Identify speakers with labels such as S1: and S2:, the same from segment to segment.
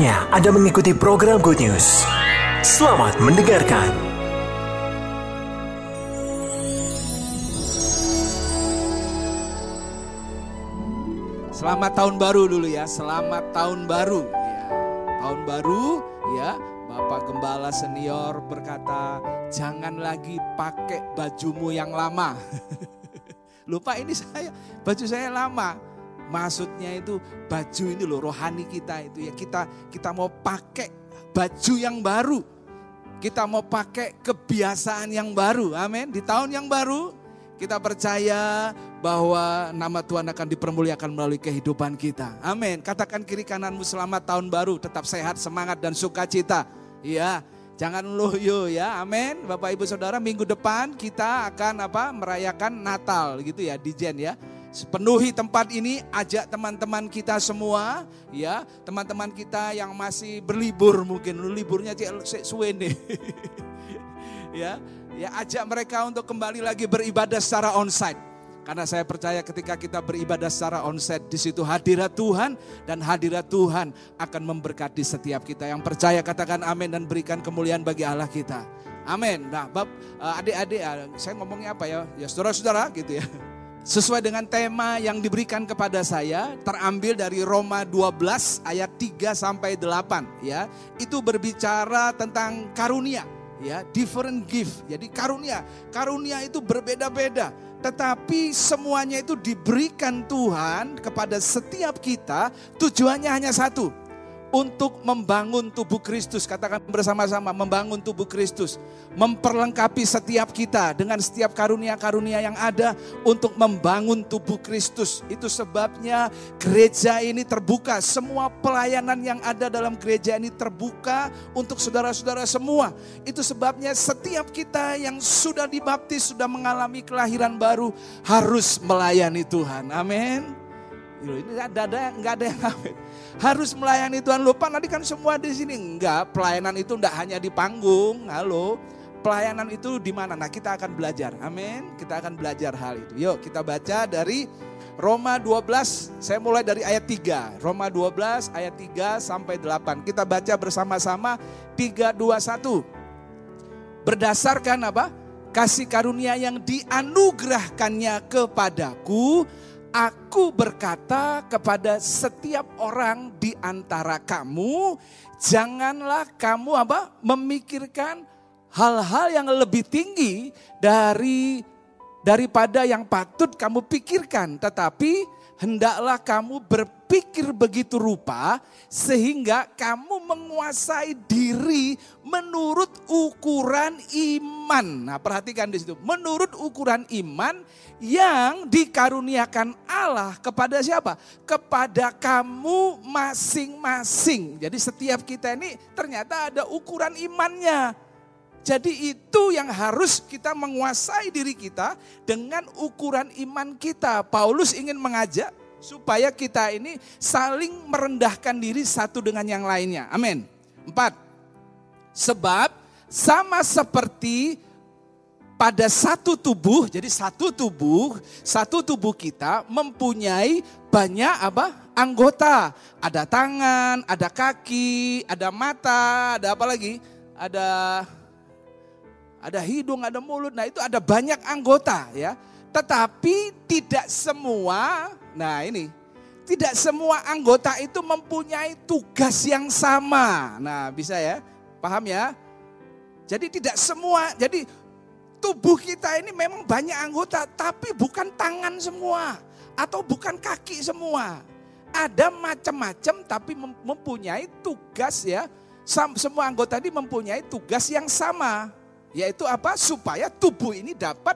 S1: Saatnya Anda mengikuti program Good News. Selamat mendengarkan.
S2: Selamat tahun baru dulu ya, selamat tahun baru. Ya, tahun baru ya, Bapak Gembala Senior berkata, jangan lagi pakai bajumu yang lama. Lupa ini saya, baju saya lama. Maksudnya itu baju ini loh rohani kita itu ya kita kita mau pakai baju yang baru. Kita mau pakai kebiasaan yang baru. Amin. Di tahun yang baru kita percaya bahwa nama Tuhan akan dipermuliakan melalui kehidupan kita. Amin. Katakan kiri kananmu selamat tahun baru, tetap sehat, semangat dan sukacita. Iya, jangan loyo ya. Amin. Bapak Ibu Saudara, minggu depan kita akan apa? merayakan Natal gitu ya di Jen ya. Penuhi tempat ini, ajak teman-teman kita semua, ya, teman-teman kita yang masih berlibur mungkin, liburnya cek suwene. ya, ya ajak mereka untuk kembali lagi beribadah secara onsite. Karena saya percaya ketika kita beribadah secara onsite di situ hadirat Tuhan dan hadirat Tuhan akan memberkati setiap kita yang percaya katakan amin dan berikan kemuliaan bagi Allah kita. Amin. Nah, bab eh, adik-adik, uh, saya ngomongnya apa ya? Ya saudara-saudara gitu ya. Sesuai dengan tema yang diberikan kepada saya terambil dari Roma 12 ayat 3 sampai 8 ya. Itu berbicara tentang karunia ya, different gift. Jadi karunia, karunia itu berbeda-beda. Tetapi semuanya itu diberikan Tuhan kepada setiap kita, tujuannya hanya satu, untuk membangun tubuh Kristus. Katakan bersama-sama, membangun tubuh Kristus. Memperlengkapi setiap kita dengan setiap karunia-karunia yang ada untuk membangun tubuh Kristus. Itu sebabnya gereja ini terbuka. Semua pelayanan yang ada dalam gereja ini terbuka untuk saudara-saudara semua. Itu sebabnya setiap kita yang sudah dibaptis, sudah mengalami kelahiran baru harus melayani Tuhan. Amin. Ini nggak ada, nggak ada yang amin harus melayani Tuhan. Lupa nanti kan semua di sini. Enggak, pelayanan itu enggak hanya di panggung. Halo. Pelayanan itu di mana? Nah, kita akan belajar. Amin. Kita akan belajar hal itu. Yuk, kita baca dari Roma 12. Saya mulai dari ayat 3. Roma 12 ayat 3 sampai 8. Kita baca bersama-sama 3 2 1. Berdasarkan apa? Kasih karunia yang dianugerahkannya kepadaku Aku berkata kepada setiap orang di antara kamu, janganlah kamu apa? memikirkan hal-hal yang lebih tinggi dari daripada yang patut kamu pikirkan, tetapi hendaklah kamu berpikir begitu rupa sehingga kamu menguasai diri menurut ukuran iman. Nah, perhatikan di situ. Menurut ukuran iman yang dikaruniakan Allah kepada siapa? Kepada kamu masing-masing. Jadi setiap kita ini ternyata ada ukuran imannya. Jadi itu yang harus kita menguasai diri kita dengan ukuran iman kita. Paulus ingin mengajak supaya kita ini saling merendahkan diri satu dengan yang lainnya. Amin. Empat. Sebab sama seperti pada satu tubuh, jadi satu tubuh, satu tubuh kita mempunyai banyak apa? anggota. Ada tangan, ada kaki, ada mata, ada apa lagi? Ada ada hidung, ada mulut. Nah, itu ada banyak anggota ya. Tetapi tidak semua, nah ini, tidak semua anggota itu mempunyai tugas yang sama. Nah, bisa ya? Paham ya? Jadi tidak semua, jadi tubuh kita ini memang banyak anggota, tapi bukan tangan semua atau bukan kaki semua. Ada macam-macam tapi mempunyai tugas ya. Semua anggota ini mempunyai tugas yang sama, yaitu apa? Supaya tubuh ini dapat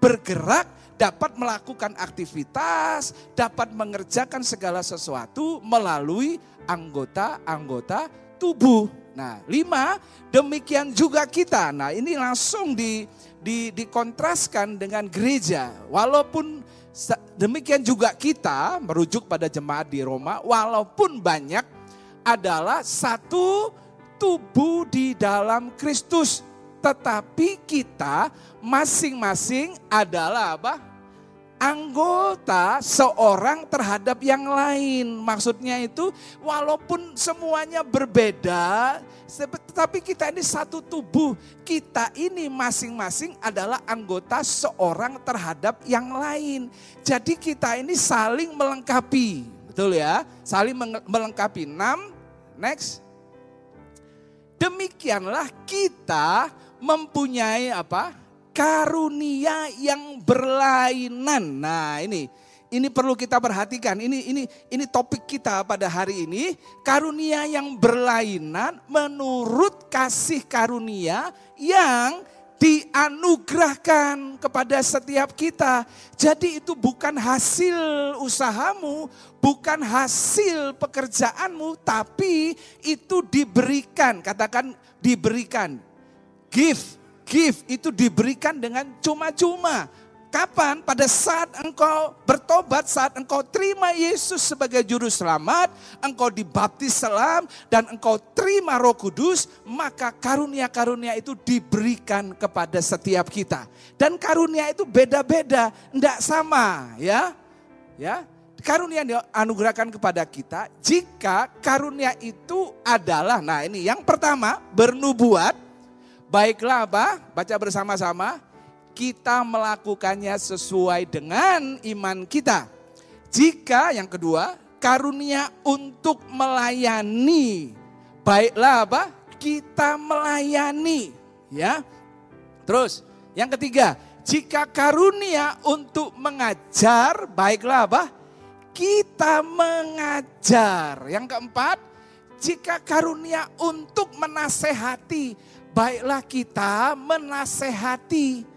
S2: bergerak, dapat melakukan aktivitas, dapat mengerjakan segala sesuatu melalui anggota-anggota tubuh. Nah, lima, demikian juga kita. Nah, ini langsung di di, dikontraskan dengan gereja. Walaupun demikian juga kita merujuk pada jemaat di Roma, walaupun banyak adalah satu tubuh di dalam Kristus. Tetapi kita masing-masing adalah apa? Anggota seorang terhadap yang lain. Maksudnya itu walaupun semuanya berbeda, tetapi kita ini satu tubuh. Kita ini masing-masing adalah anggota seorang terhadap yang lain. Jadi kita ini saling melengkapi. Betul ya? Saling melengkapi. 6, next. Demikianlah kita mempunyai apa? Karunia yang berlainan. Nah, ini ini perlu kita perhatikan. Ini ini ini topik kita pada hari ini. Karunia yang berlainan menurut kasih karunia yang dianugerahkan kepada setiap kita. Jadi itu bukan hasil usahamu, bukan hasil pekerjaanmu, tapi itu diberikan. Katakan diberikan. Give gift itu diberikan dengan cuma-cuma. Kapan? Pada saat engkau bertobat, saat engkau terima Yesus sebagai juru selamat, engkau dibaptis selam dan engkau terima Roh Kudus, maka karunia-karunia itu diberikan kepada setiap kita. Dan karunia itu beda-beda, tidak sama, ya. Ya, karunia yang dianugerahkan kepada kita jika karunia itu adalah nah ini yang pertama bernubuat Baiklah apa? Baca bersama-sama. Kita melakukannya sesuai dengan iman kita. Jika yang kedua, karunia untuk melayani. Baiklah apa? Kita melayani, ya. Terus, yang ketiga, jika karunia untuk mengajar, baiklah apa? Kita mengajar. Yang keempat, jika karunia untuk menasehati, baiklah kita menasehati.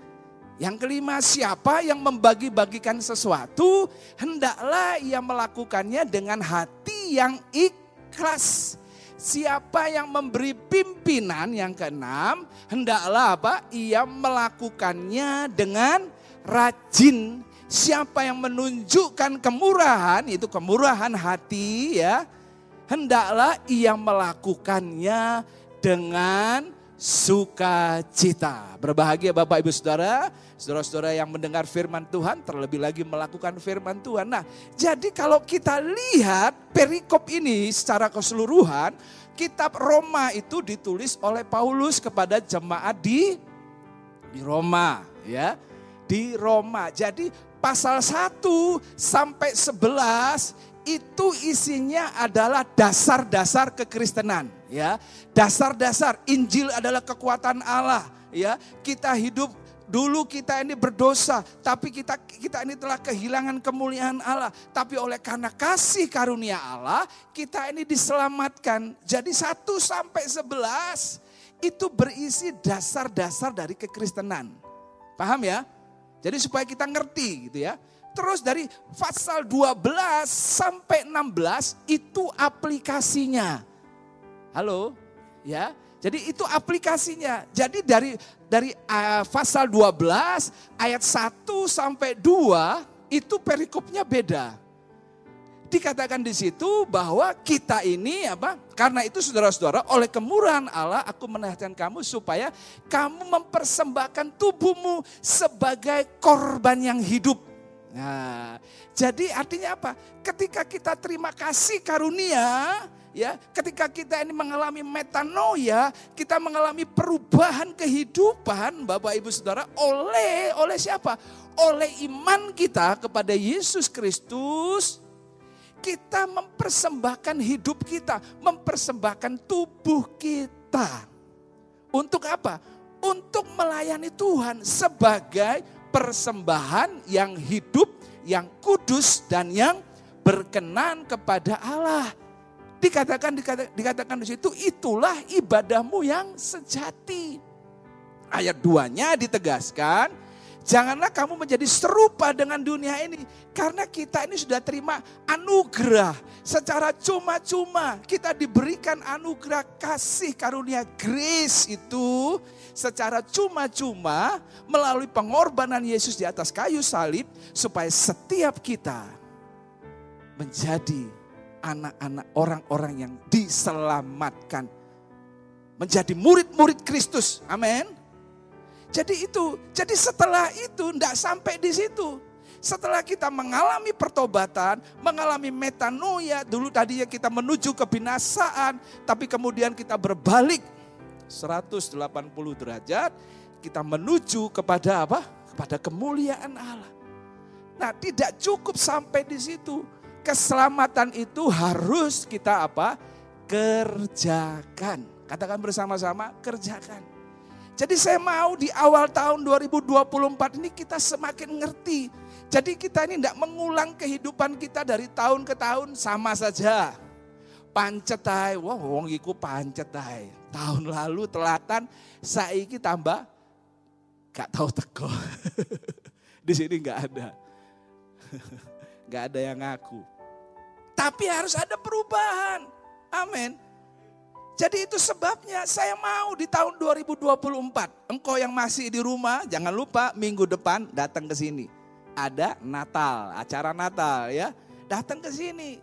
S2: Yang kelima, siapa yang membagi-bagikan sesuatu, hendaklah ia melakukannya dengan hati yang ikhlas. Siapa yang memberi pimpinan, yang keenam, hendaklah apa? Ia melakukannya dengan rajin. Siapa yang menunjukkan kemurahan, itu kemurahan hati ya, hendaklah ia melakukannya dengan sukacita. Berbahagia Bapak Ibu Saudara, saudara-saudara yang mendengar firman Tuhan, terlebih lagi melakukan firman Tuhan. Nah, jadi kalau kita lihat perikop ini secara keseluruhan, kitab Roma itu ditulis oleh Paulus kepada jemaat di di Roma, ya. Di Roma. Jadi pasal 1 sampai 11 itu isinya adalah dasar-dasar kekristenan, ya. Dasar-dasar Injil adalah kekuatan Allah, ya. Kita hidup dulu kita ini berdosa, tapi kita kita ini telah kehilangan kemuliaan Allah. Tapi oleh karena kasih karunia Allah, kita ini diselamatkan. Jadi 1 sampai 11 itu berisi dasar-dasar dari kekristenan. Paham ya? Jadi supaya kita ngerti gitu ya. Terus dari pasal 12 sampai 16 itu aplikasinya. Halo? Ya. Jadi itu aplikasinya. Jadi dari dari uh, pasal 12 ayat 1 sampai 2 itu perikopnya beda. Dikatakan di situ bahwa kita ini apa? Karena itu saudara-saudara oleh kemurahan Allah aku menasihatkan kamu supaya kamu mempersembahkan tubuhmu sebagai korban yang hidup Nah, jadi artinya apa? Ketika kita terima kasih karunia, ya, ketika kita ini mengalami metanoia, kita mengalami perubahan kehidupan, Bapak Ibu Saudara, oleh oleh siapa? Oleh iman kita kepada Yesus Kristus, kita mempersembahkan hidup kita, mempersembahkan tubuh kita. Untuk apa? Untuk melayani Tuhan sebagai persembahan yang hidup, yang kudus dan yang berkenan kepada Allah. Dikatakan, dikatakan, dikatakan di situ itulah ibadahmu yang sejati. Ayat 2-nya ditegaskan, janganlah kamu menjadi serupa dengan dunia ini. Karena kita ini sudah terima anugerah secara cuma-cuma. Kita diberikan anugerah kasih karunia grace itu secara cuma-cuma melalui pengorbanan Yesus di atas kayu salib supaya setiap kita menjadi anak-anak orang-orang yang diselamatkan. Menjadi murid-murid Kristus. Amin. Jadi itu, jadi setelah itu tidak sampai di situ. Setelah kita mengalami pertobatan, mengalami metanoia, dulu tadinya kita menuju kebinasaan, tapi kemudian kita berbalik 180 derajat, kita menuju kepada apa? Kepada kemuliaan Allah. Nah, tidak cukup sampai di situ. Keselamatan itu harus kita apa? Kerjakan. Katakan bersama-sama, kerjakan. Jadi saya mau di awal tahun 2024 ini kita semakin ngerti. Jadi kita ini tidak mengulang kehidupan kita dari tahun ke tahun sama saja. Pancetai, wah wong iku pancetai. Tahun lalu telatan, saiki tambah gak tahu teko. di sini nggak ada. nggak ada yang ngaku. Tapi harus ada perubahan. Amin. Jadi itu sebabnya saya mau di tahun 2024. Engkau yang masih di rumah, jangan lupa minggu depan datang ke sini. Ada Natal, acara Natal ya. Datang ke sini.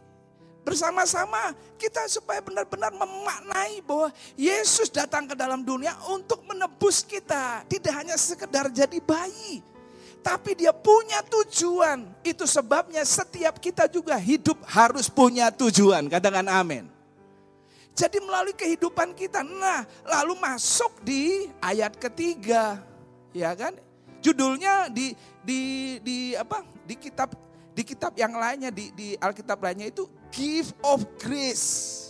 S2: Bersama-sama kita supaya benar-benar memaknai bahwa Yesus datang ke dalam dunia untuk menebus kita. Tidak hanya sekedar jadi bayi. Tapi dia punya tujuan. Itu sebabnya setiap kita juga hidup harus punya tujuan. Katakan amin. Jadi melalui kehidupan kita. Nah, lalu masuk di ayat ketiga, ya kan? Judulnya di di di apa? Di kitab di kitab yang lainnya di di Alkitab lainnya itu gift of grace.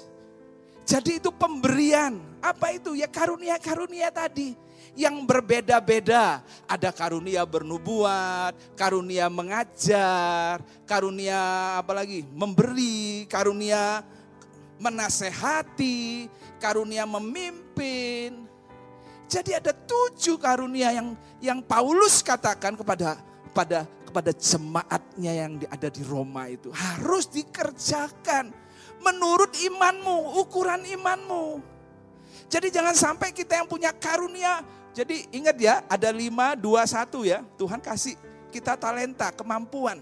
S2: Jadi itu pemberian. Apa itu? Ya karunia-karunia tadi yang berbeda-beda. Ada karunia bernubuat, karunia mengajar, karunia apa lagi? Memberi, karunia menasehati, karunia memimpin. Jadi ada tujuh karunia yang yang Paulus katakan kepada kepada kepada jemaatnya yang ada di Roma itu harus dikerjakan menurut imanmu, ukuran imanmu. Jadi jangan sampai kita yang punya karunia. Jadi ingat ya, ada lima, dua, satu ya. Tuhan kasih kita talenta, kemampuan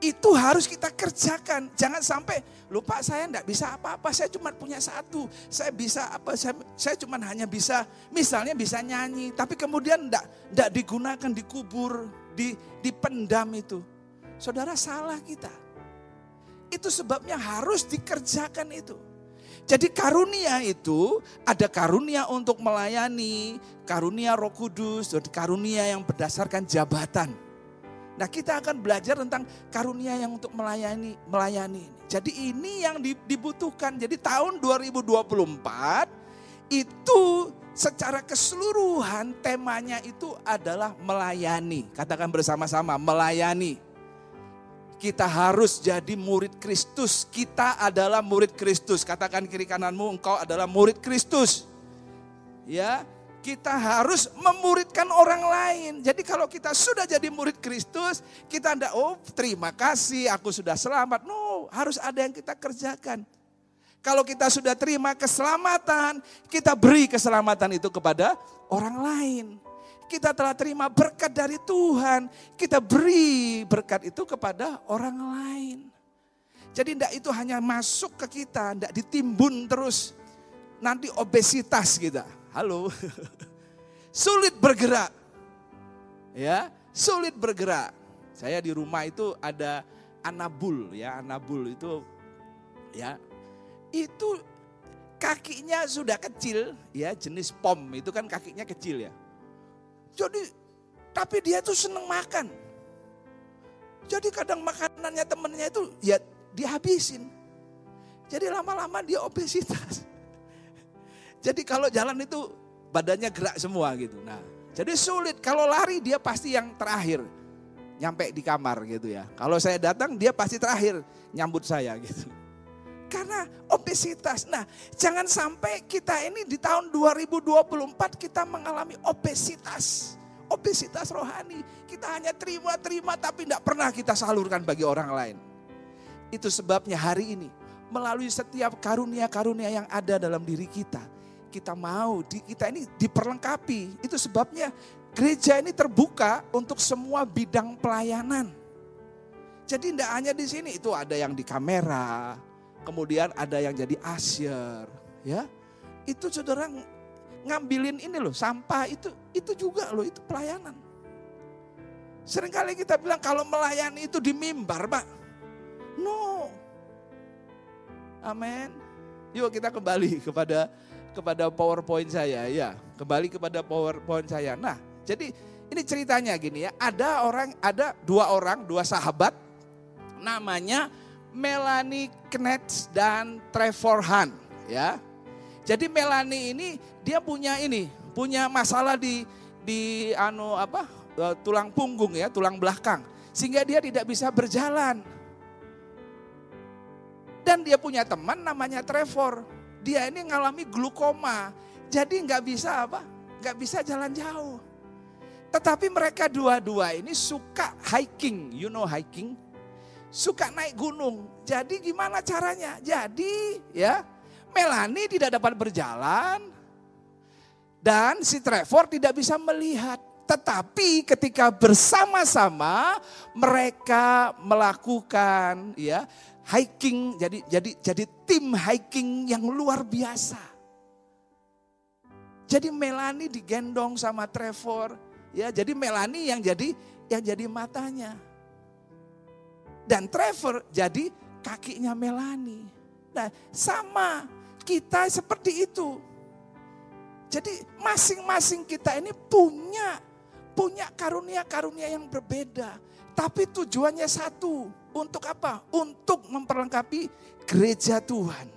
S2: itu harus kita kerjakan. Jangan sampai lupa saya enggak bisa apa-apa, saya cuma punya satu. Saya bisa apa? Saya, saya cuma hanya bisa, misalnya bisa nyanyi, tapi kemudian enggak, enggak digunakan, dikubur, di, dipendam itu. Saudara salah kita. Itu sebabnya harus dikerjakan itu. Jadi karunia itu ada karunia untuk melayani, karunia Roh Kudus, karunia yang berdasarkan jabatan. Nah kita akan belajar tentang karunia yang untuk melayani melayani. Jadi ini yang dibutuhkan. Jadi tahun 2024 itu secara keseluruhan temanya itu adalah melayani. Katakan bersama-sama melayani. Kita harus jadi murid Kristus. Kita adalah murid Kristus. Katakan kiri kananmu engkau adalah murid Kristus. Ya, kita harus memuridkan orang lain. Jadi kalau kita sudah jadi murid Kristus, kita tidak, oh terima kasih aku sudah selamat. No, harus ada yang kita kerjakan. Kalau kita sudah terima keselamatan, kita beri keselamatan itu kepada orang lain. Kita telah terima berkat dari Tuhan, kita beri berkat itu kepada orang lain. Jadi tidak itu hanya masuk ke kita, tidak ditimbun terus. Nanti obesitas kita Halo. sulit bergerak. Ya, sulit bergerak. Saya di rumah itu ada anabul ya, anabul itu ya. Itu kakinya sudah kecil ya, jenis pom itu kan kakinya kecil ya. Jadi tapi dia tuh seneng makan. Jadi kadang makanannya temennya itu ya dihabisin. Jadi lama-lama dia obesitas. Jadi kalau jalan itu badannya gerak semua gitu. Nah, jadi sulit. Kalau lari dia pasti yang terakhir nyampe di kamar gitu ya. Kalau saya datang dia pasti terakhir nyambut saya gitu. Karena obesitas. Nah, jangan sampai kita ini di tahun 2024 kita mengalami obesitas. Obesitas rohani. Kita hanya terima-terima tapi tidak pernah kita salurkan bagi orang lain. Itu sebabnya hari ini melalui setiap karunia-karunia yang ada dalam diri kita kita mau, di, kita ini diperlengkapi. Itu sebabnya gereja ini terbuka untuk semua bidang pelayanan. Jadi tidak hanya di sini, itu ada yang di kamera, kemudian ada yang jadi asyir, ya. Itu saudara ngambilin ini loh, sampah itu itu juga loh, itu pelayanan. Seringkali kita bilang kalau melayani itu di mimbar, Pak. No. Amin. Yuk kita kembali kepada kepada PowerPoint saya ya. Kembali kepada PowerPoint saya. Nah, jadi ini ceritanya gini ya. Ada orang, ada dua orang, dua sahabat namanya Melanie Knetz dan Trevor Hunt ya. Jadi Melanie ini dia punya ini, punya masalah di di anu apa? Eh, tulang punggung ya, tulang belakang. Sehingga dia tidak bisa berjalan. Dan dia punya teman namanya Trevor. Dia ini ngalami glukoma. Jadi nggak bisa apa? Nggak bisa jalan jauh. Tetapi mereka dua-dua ini suka hiking. You know hiking? Suka naik gunung. Jadi gimana caranya? Jadi ya Melani tidak dapat berjalan. Dan si Trevor tidak bisa melihat. Tetapi ketika bersama-sama mereka melakukan ya hiking jadi jadi jadi tim hiking yang luar biasa. Jadi Melani digendong sama Trevor ya jadi Melani yang jadi yang jadi matanya. Dan Trevor jadi kakinya Melani. Nah, sama kita seperti itu. Jadi masing-masing kita ini punya punya karunia-karunia yang berbeda. Tapi tujuannya satu. Untuk apa? Untuk memperlengkapi gereja Tuhan.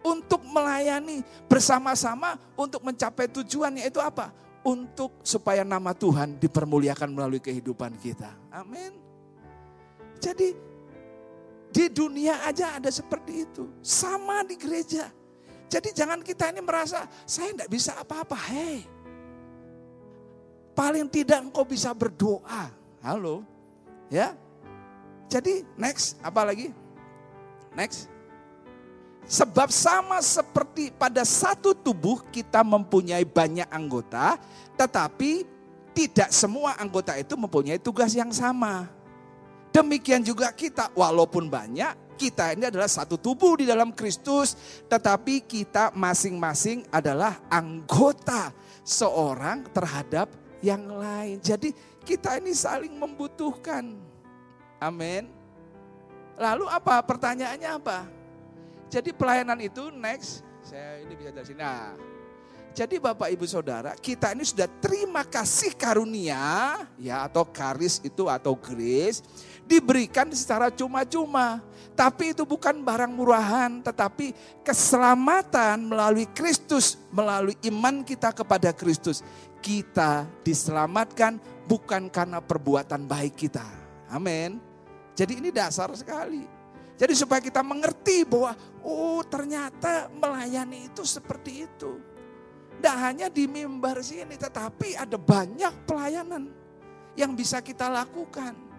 S2: Untuk melayani bersama-sama untuk mencapai tujuannya itu apa? Untuk supaya nama Tuhan dipermuliakan melalui kehidupan kita. Amin. Jadi di dunia aja ada seperti itu. Sama di gereja. Jadi jangan kita ini merasa saya tidak bisa apa-apa. Hei, Paling tidak engkau bisa berdoa. Halo. Ya. Jadi next, apa lagi? Next. Sebab sama seperti pada satu tubuh kita mempunyai banyak anggota, tetapi tidak semua anggota itu mempunyai tugas yang sama. Demikian juga kita, walaupun banyak, kita ini adalah satu tubuh di dalam Kristus, tetapi kita masing-masing adalah anggota seorang terhadap yang lain. Jadi kita ini saling membutuhkan. Amin. Lalu apa? Pertanyaannya apa? Jadi pelayanan itu next, saya ini bisa dari sini. Nah, jadi Bapak Ibu Saudara, kita ini sudah terima kasih karunia ya atau karis itu atau grace diberikan secara cuma-cuma. Tapi itu bukan barang murahan, tetapi keselamatan melalui Kristus, melalui iman kita kepada Kristus kita diselamatkan bukan karena perbuatan baik kita. Amin. Jadi ini dasar sekali. Jadi supaya kita mengerti bahwa oh ternyata melayani itu seperti itu. Tidak hanya di mimbar sini tetapi ada banyak pelayanan yang bisa kita lakukan.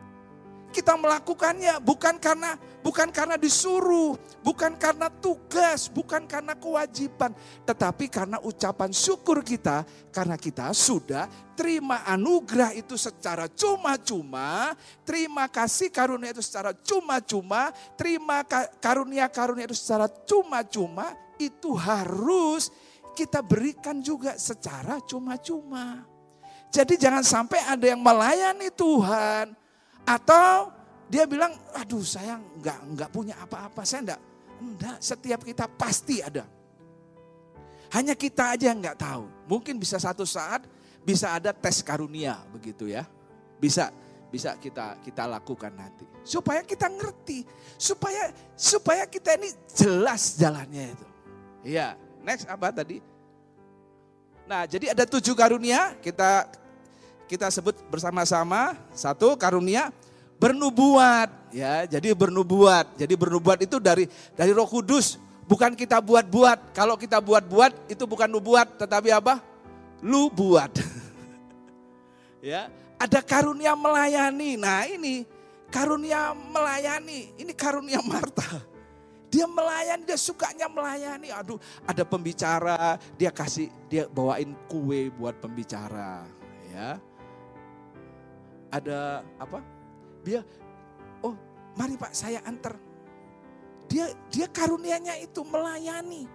S2: Kita melakukannya bukan karena bukan karena disuruh, bukan karena tugas, bukan karena kewajiban, tetapi karena ucapan syukur kita karena kita sudah terima anugerah itu secara cuma-cuma, terima kasih karunia itu secara cuma-cuma, terima karunia-karunia itu secara cuma-cuma, itu harus kita berikan juga secara cuma-cuma. Jadi jangan sampai ada yang melayani Tuhan, atau dia bilang, aduh saya nggak nggak punya apa-apa, saya enggak. Enggak, setiap kita pasti ada. Hanya kita aja nggak tahu. Mungkin bisa satu saat bisa ada tes karunia begitu ya. Bisa bisa kita kita lakukan nanti. Supaya kita ngerti, supaya supaya kita ini jelas jalannya itu. Iya, next apa tadi? Nah, jadi ada tujuh karunia, kita kita sebut bersama-sama. Satu karunia bernubuat. Ya jadi bernubuat. Jadi bernubuat itu dari dari Roh Kudus. Bukan kita buat-buat. Kalau kita buat-buat itu bukan nubuat tetapi apa? Lu buat. Ya ada karunia melayani. Nah ini karunia melayani. Ini karunia Marta dia melayani, dia sukanya melayani. Aduh, ada pembicara, dia kasih, dia bawain kue buat pembicara, ya ada apa? Dia oh, mari Pak saya antar. Dia dia karunianya itu melayani.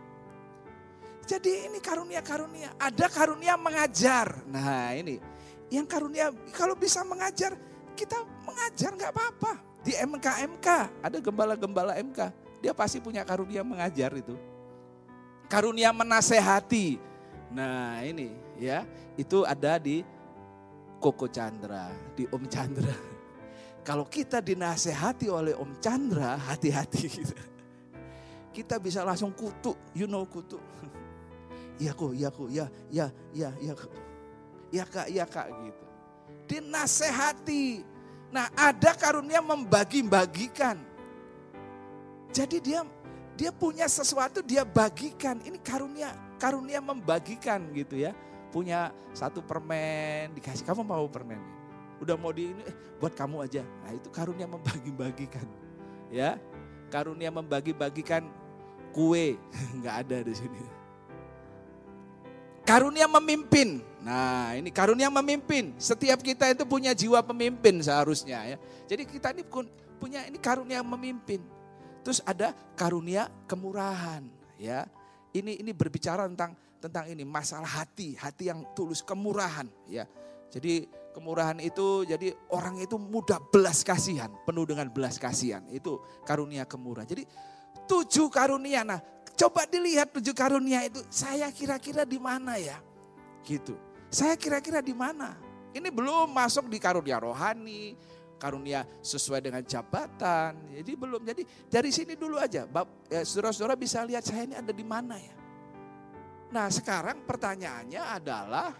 S2: Jadi ini karunia-karunia. Ada karunia mengajar. Nah ini yang karunia kalau bisa mengajar kita mengajar nggak apa-apa. Di MK-MK, ada gembala-gembala MK. Dia pasti punya karunia mengajar itu. Karunia menasehati. Nah ini ya, itu ada di Koko Chandra, di Om Chandra. Kalau kita dinasehati oleh Om Chandra, hati-hati kita. Kita bisa langsung kutuk, you know kutuk. Iya kok, iya kok, ya, ya, ya, ya, ya kak, ya kak gitu. Dinasehati. Nah ada karunia membagi-bagikan. Jadi dia dia punya sesuatu dia bagikan. Ini karunia, karunia membagikan gitu ya. Punya satu permen dikasih, kamu mau permen? Udah mau di ini, eh, buat kamu aja. Nah itu karunia membagi-bagikan. Ya, karunia membagi-bagikan kue, nggak ada di sini. Karunia memimpin. Nah, ini karunia memimpin. Setiap kita itu punya jiwa pemimpin seharusnya ya. Jadi kita ini punya ini karunia memimpin. Terus ada karunia kemurahan ya. Ini ini berbicara tentang tentang ini masalah hati, hati yang tulus, kemurahan ya. Jadi kemurahan itu jadi orang itu mudah belas kasihan, penuh dengan belas kasihan. Itu karunia kemurahan. Jadi tujuh karunia. Nah, Coba dilihat tujuh karunia itu, saya kira-kira di mana ya? Gitu. Saya kira-kira di mana? Ini belum masuk di karunia rohani, karunia sesuai dengan jabatan. Jadi belum. Jadi dari sini dulu aja. Ya, saudara-saudara bisa lihat saya ini ada di mana ya. Nah sekarang pertanyaannya adalah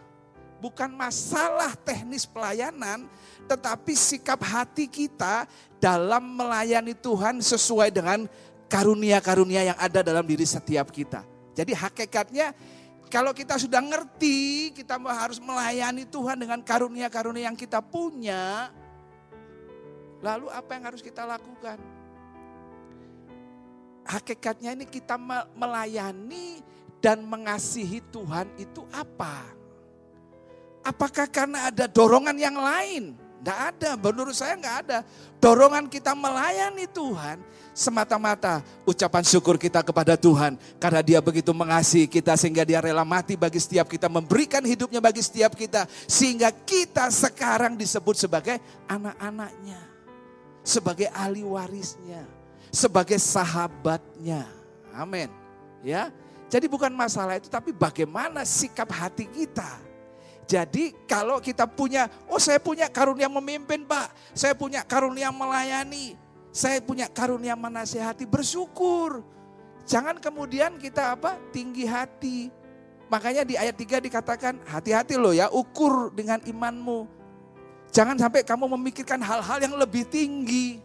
S2: bukan masalah teknis pelayanan, tetapi sikap hati kita dalam melayani Tuhan sesuai dengan karunia-karunia yang ada dalam diri setiap kita. Jadi hakikatnya kalau kita sudah ngerti, kita harus melayani Tuhan dengan karunia-karunia yang kita punya. Lalu apa yang harus kita lakukan? Hakikatnya ini kita melayani dan mengasihi Tuhan itu apa? Apakah karena ada dorongan yang lain? Tidak ada, menurut saya nggak ada. Dorongan kita melayani Tuhan semata-mata ucapan syukur kita kepada Tuhan. Karena dia begitu mengasihi kita sehingga dia rela mati bagi setiap kita. Memberikan hidupnya bagi setiap kita. Sehingga kita sekarang disebut sebagai anak-anaknya. Sebagai ahli warisnya. Sebagai sahabatnya. Amin. Ya, Jadi bukan masalah itu tapi bagaimana sikap hati kita jadi kalau kita punya, oh saya punya karunia memimpin pak, saya punya karunia melayani, saya punya karunia menasehati, bersyukur. Jangan kemudian kita apa? Tinggi hati. Makanya di ayat 3 dikatakan, hati-hati loh ya, ukur dengan imanmu. Jangan sampai kamu memikirkan hal-hal yang lebih tinggi.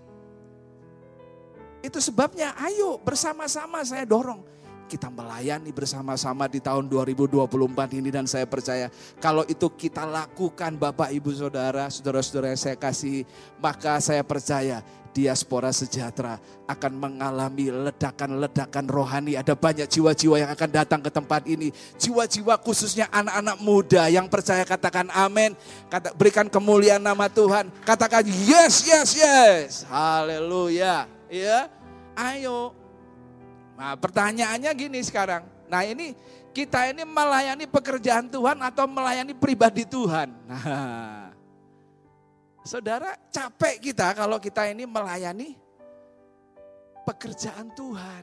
S2: Itu sebabnya ayo bersama-sama saya dorong kita melayani bersama-sama di tahun 2024 ini dan saya percaya kalau itu kita lakukan Bapak Ibu Saudara, saudara-saudara yang saya kasih, maka saya percaya diaspora sejahtera akan mengalami ledakan-ledakan rohani. Ada banyak jiwa-jiwa yang akan datang ke tempat ini. Jiwa-jiwa khususnya anak-anak muda yang percaya katakan amin. Kata, berikan kemuliaan nama Tuhan. Katakan yes, yes, yes. Haleluya. Ya, ayo Nah pertanyaannya gini sekarang. Nah ini kita ini melayani pekerjaan Tuhan atau melayani pribadi Tuhan. Nah, saudara capek kita kalau kita ini melayani pekerjaan Tuhan.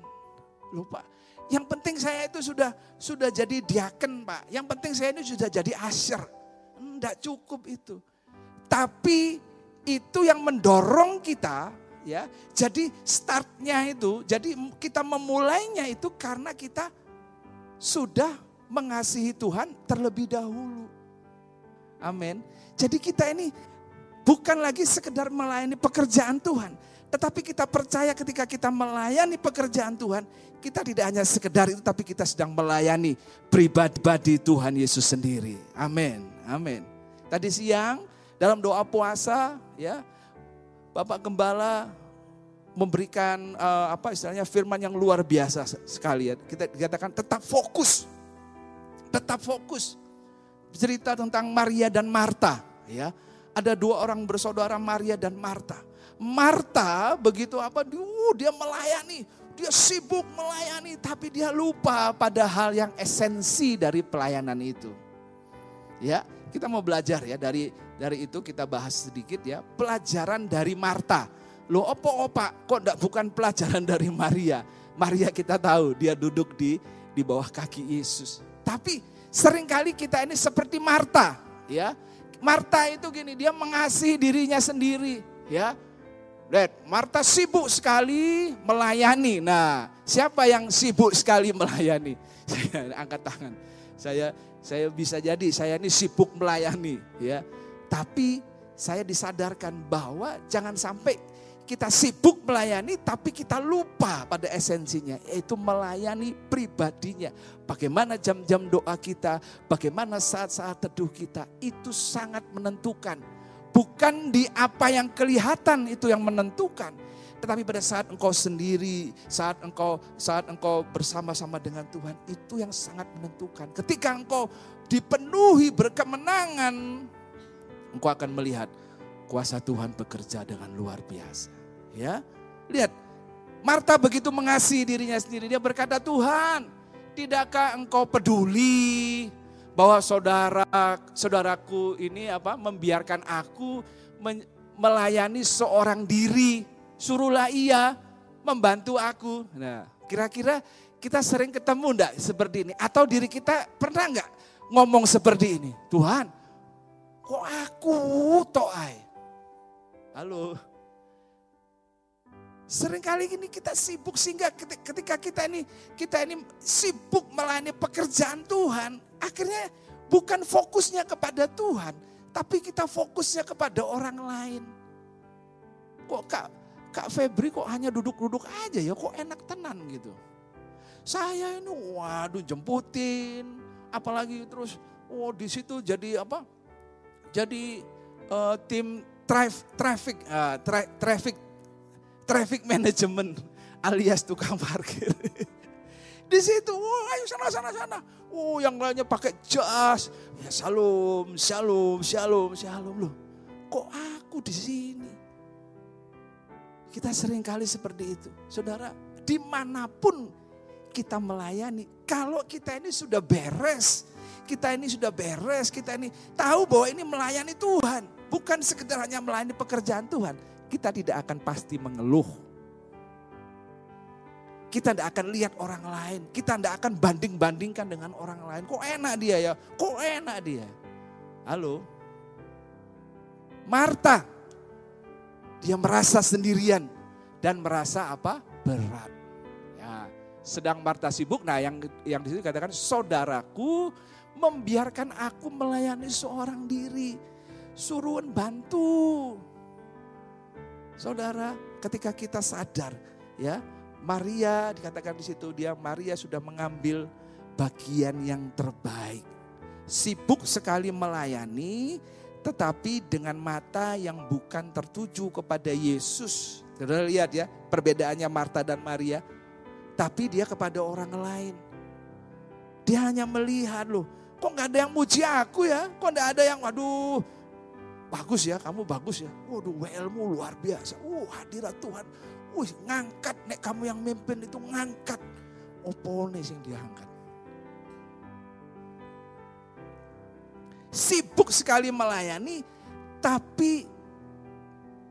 S2: Lupa. Yang penting saya itu sudah sudah jadi diaken pak. Yang penting saya ini sudah jadi asyir. Enggak cukup itu. Tapi itu yang mendorong kita ya. Jadi startnya itu, jadi kita memulainya itu karena kita sudah mengasihi Tuhan terlebih dahulu. Amin. Jadi kita ini bukan lagi sekedar melayani pekerjaan Tuhan, tetapi kita percaya ketika kita melayani pekerjaan Tuhan, kita tidak hanya sekedar itu tapi kita sedang melayani pribadi Tuhan Yesus sendiri. Amin. Amin. Tadi siang dalam doa puasa ya Bapak Gembala memberikan uh, apa istilahnya firman yang luar biasa sekali ya. Kita dikatakan tetap fokus. Tetap fokus. Cerita tentang Maria dan Marta ya. Ada dua orang bersaudara Maria dan Marta. Marta begitu apa uh, dia melayani, dia sibuk melayani tapi dia lupa pada hal yang esensi dari pelayanan itu. Ya, kita mau belajar ya dari dari itu kita bahas sedikit ya pelajaran dari Marta. Loh opo opa kok enggak bukan pelajaran dari Maria? Maria kita tahu dia duduk di di bawah kaki Yesus. Tapi sering kali kita ini seperti Marta ya. Marta itu gini dia mengasihi dirinya sendiri ya. Lihat, Marta sibuk sekali melayani. Nah, siapa yang sibuk sekali melayani? Saya angkat tangan. Saya saya bisa jadi saya ini sibuk melayani ya. Tapi saya disadarkan bahwa jangan sampai kita sibuk melayani tapi kita lupa pada esensinya yaitu melayani pribadinya. Bagaimana jam-jam doa kita, bagaimana saat-saat teduh kita itu sangat menentukan. Bukan di apa yang kelihatan itu yang menentukan, tetapi pada saat engkau sendiri, saat engkau saat engkau bersama-sama dengan Tuhan, itu yang sangat menentukan. Ketika engkau dipenuhi berkemenangan, engkau akan melihat kuasa Tuhan bekerja dengan luar biasa. Ya, lihat Marta begitu mengasihi dirinya sendiri. Dia berkata, Tuhan, tidakkah engkau peduli bahwa saudara saudaraku ini apa membiarkan aku melayani seorang diri suruhlah ia membantu aku. Nah, kira-kira kita sering ketemu enggak seperti ini? Atau diri kita pernah enggak ngomong seperti ini? Tuhan, kok aku to'ai? Halo. Seringkali ini kita sibuk sehingga ketika kita ini kita ini sibuk melayani pekerjaan Tuhan, akhirnya bukan fokusnya kepada Tuhan, tapi kita fokusnya kepada orang lain. Kok Kak Kak Febri kok hanya duduk-duduk aja ya, kok enak tenan gitu. Saya ini waduh jemputin, apalagi terus oh di situ jadi apa? Jadi uh, tim traf, traffic uh, tra, traffic traffic management alias tukang parkir. di situ, oh ayo sana sana sana. Oh yang lainnya pakai jas, ya shalom, shalom, shalom, shalom loh. Kok aku di sini? Kita sering kali seperti itu. Saudara, di mana pun kita melayani, kalau kita ini sudah beres, kita ini sudah beres, kita ini tahu bahwa ini melayani Tuhan. Bukan sekedar hanya melayani pekerjaan Tuhan. Kita tidak akan pasti mengeluh. Kita tidak akan lihat orang lain. Kita tidak akan banding-bandingkan dengan orang lain. Kok enak dia ya? Kok enak dia? Halo? Marta dia merasa sendirian dan merasa apa? Berat. Ya, sedang Marta sibuk. Nah, yang yang di katakan saudaraku membiarkan aku melayani seorang diri. Suruhan bantu. Saudara, ketika kita sadar ya, Maria dikatakan di situ dia Maria sudah mengambil bagian yang terbaik. Sibuk sekali melayani, tetapi dengan mata yang bukan tertuju kepada Yesus. Saudara lihat ya, perbedaannya Marta dan Maria. Tapi dia kepada orang lain. Dia hanya melihat loh, kok gak ada yang muji aku ya? Kok gak ada yang, waduh, bagus ya, kamu bagus ya. Waduh, WL-mu luar biasa. Uh, hadirat Tuhan. Wih, ngangkat, nek kamu yang mimpin itu ngangkat. Opo nih yang diangkat. sibuk sekali melayani, tapi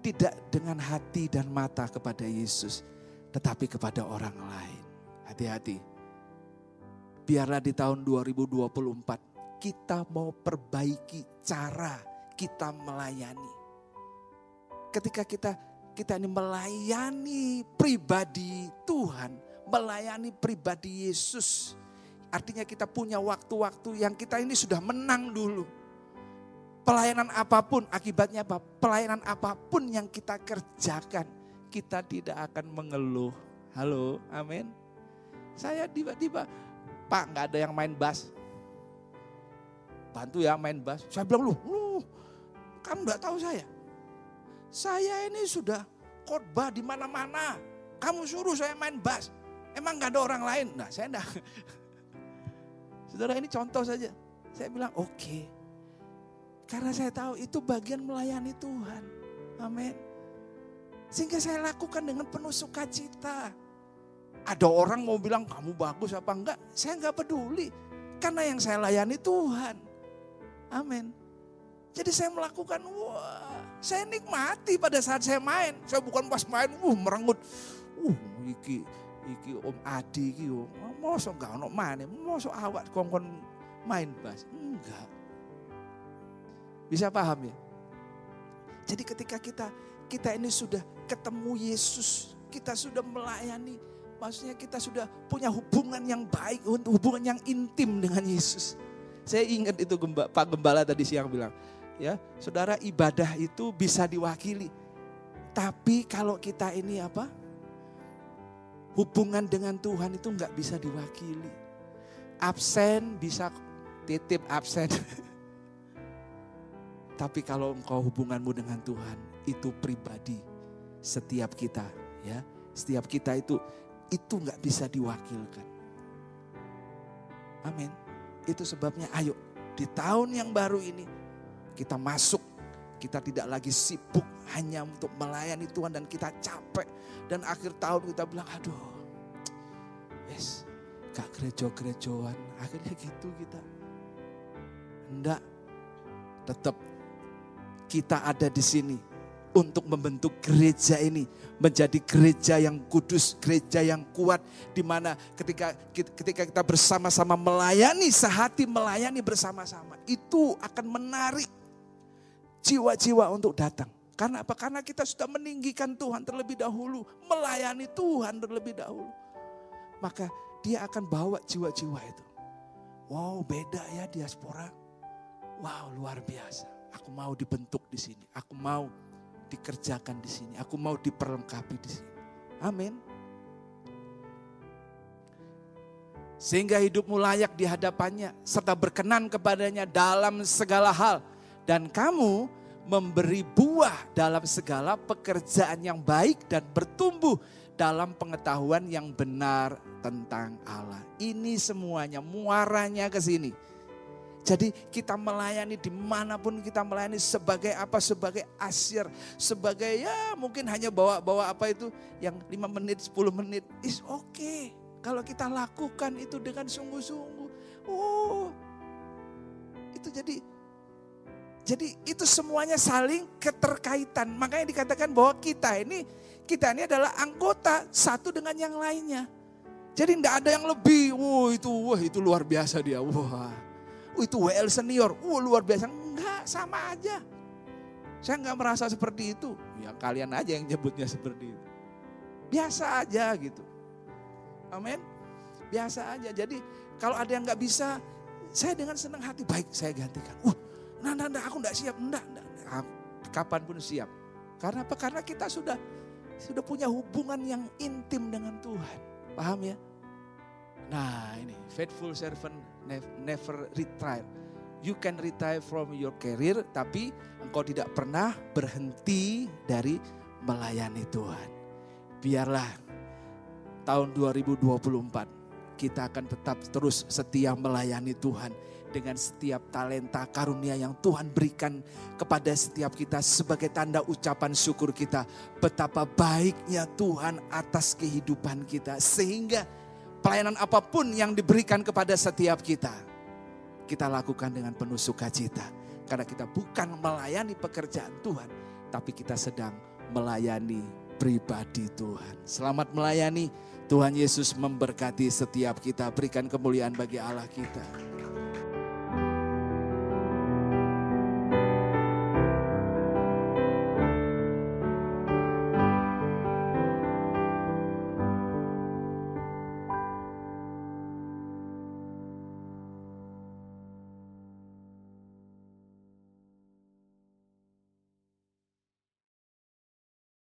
S2: tidak dengan hati dan mata kepada Yesus, tetapi kepada orang lain. Hati-hati. Biarlah di tahun 2024 kita mau perbaiki cara kita melayani. Ketika kita kita ini melayani pribadi Tuhan, melayani pribadi Yesus, Artinya kita punya waktu-waktu yang kita ini sudah menang dulu. Pelayanan apa pun akibatnya apa? Pelayanan apa pun yang kita kerjakan, kita tidak akan mengeluh. Halo, amin. Saya tiba-tiba, Pak nggak ada yang main bass. Bantu ya main bass. Saya bilang, lu, lu kamu nggak tahu saya. Saya ini sudah khotbah di mana-mana. Kamu suruh saya main bass. Emang nggak ada orang lain? Nah saya enggak, Saudara ini contoh saja. Saya bilang oke. Okay. Karena saya tahu itu bagian melayani Tuhan. Amin. Sehingga saya lakukan dengan penuh sukacita. Ada orang mau bilang kamu bagus apa enggak. Saya enggak peduli. Karena yang saya layani Tuhan. Amin. Jadi saya melakukan, wah, saya nikmati pada saat saya main. Saya bukan pas main, uh merengut. Uh, iki iki Om Adi iki yo. Mosok gak ono main, mosok awak kongkon main bas. Enggak. Bisa paham ya? Jadi ketika kita kita ini sudah ketemu Yesus, kita sudah melayani, maksudnya kita sudah punya hubungan yang baik, hubungan yang intim dengan Yesus. Saya ingat itu Pak Gembala tadi siang bilang, ya saudara ibadah itu bisa diwakili. Tapi kalau kita ini apa? Hubungan dengan Tuhan itu nggak bisa diwakili. Absen bisa titip absen. Tapi kalau engkau hubunganmu dengan Tuhan itu pribadi setiap kita ya. Setiap kita itu itu nggak bisa diwakilkan amin itu sebabnya ayo di tahun yang baru ini kita masuk, kita tidak lagi sibuk hanya untuk melayani Tuhan dan kita capek. Dan akhir tahun kita bilang, aduh, yes, gak gerejo-gerejoan. Akhirnya gitu kita. Enggak, tetap kita ada di sini untuk membentuk gereja ini menjadi gereja yang kudus, gereja yang kuat di mana ketika ketika kita bersama-sama melayani sehati melayani bersama-sama itu akan menarik jiwa-jiwa untuk datang. Karena apa? Karena kita sudah meninggikan Tuhan terlebih dahulu, melayani Tuhan terlebih dahulu. Maka dia akan bawa jiwa-jiwa itu. Wow, beda ya diaspora. Wow, luar biasa. Aku mau dibentuk di sini. Aku mau dikerjakan di sini. Aku mau diperlengkapi di sini. Amin. Sehingga hidupmu layak di hadapannya serta berkenan kepadanya dalam segala hal dan kamu memberi buah dalam segala pekerjaan yang baik dan bertumbuh dalam pengetahuan yang benar tentang Allah. Ini semuanya muaranya ke sini. Jadi kita melayani di mana pun kita melayani sebagai apa? Sebagai asyir, sebagai ya mungkin hanya bawa-bawa apa itu yang 5 menit, 10 menit. Is oke. Okay. Kalau kita lakukan itu dengan sungguh-sungguh. Oh, itu jadi jadi itu semuanya saling keterkaitan. Makanya dikatakan bahwa kita ini kita ini adalah anggota satu dengan yang lainnya. Jadi tidak ada yang lebih. Wah itu wah itu luar biasa dia. Wah. Itu WL senior. Wah luar biasa. Enggak, sama aja. Saya enggak merasa seperti itu. Ya kalian aja yang nyebutnya seperti itu. Biasa aja gitu. Amin. Biasa aja. Jadi kalau ada yang nggak bisa, saya dengan senang hati baik saya gantikan. Wah, Nah, nah, nah aku enggak siap. Enggak, enggak. Kapan pun siap. Karena apa? Karena kita sudah sudah punya hubungan yang intim dengan Tuhan. Paham ya? Nah ini, faithful servant never retire. You can retire from your career, tapi engkau tidak pernah berhenti dari melayani Tuhan. Biarlah tahun 2024 kita akan tetap terus setia melayani Tuhan dengan setiap talenta karunia yang Tuhan berikan kepada setiap kita sebagai tanda ucapan syukur kita. Betapa baiknya Tuhan atas kehidupan kita. Sehingga pelayanan apa pun yang diberikan kepada setiap kita. Kita lakukan dengan penuh sukacita. Karena kita bukan melayani pekerjaan Tuhan. Tapi kita sedang melayani pribadi Tuhan. Selamat melayani. Tuhan Yesus memberkati setiap kita. Berikan kemuliaan bagi Allah kita.